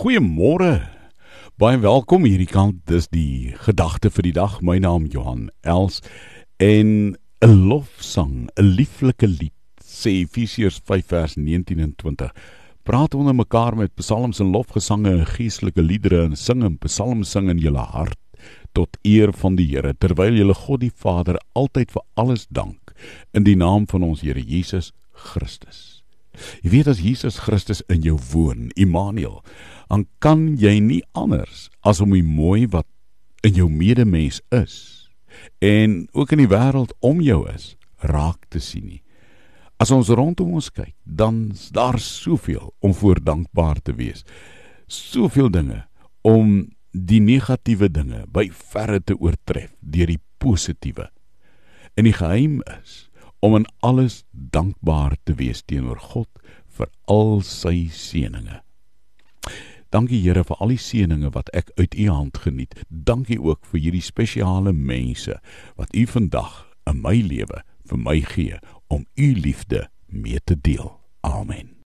Goeiemôre. Baie welkom hierdie kant. Dis die gedagte vir die dag. My naam Johan Els en 'n lofsang, 'n lieflike lied sê Efesiërs 5 vers 19 en 20. Praat onder mekaar met psalms en lofgesange en geestelike liedere en sing en psalms sing in julle hart tot eer van die Here terwyl julle God die Vader altyd vir alles dank in die naam van ons Here Jesus Christus. Jy weet as Jesus Christus in jou woon, Immanuel, dan kan jy nie anders as om die mooi wat in jou medemens is en ook in die wêreld om jou is, raak te sien nie. As ons rondom ons kyk, dan is daar soveel om voor dankbaar te wees. Soveel dinge om die negatiewe dinge by verre te oortref deur die positiewe. En die geheim is om in alles dankbaar te wees teenoor God vir al sy seënings. Dankie Here vir al die seënings wat ek uit U hand geniet. Dankie ook vir hierdie spesiale mense wat U vandag in my lewe vir my gee om U liefde mee te deel. Amen.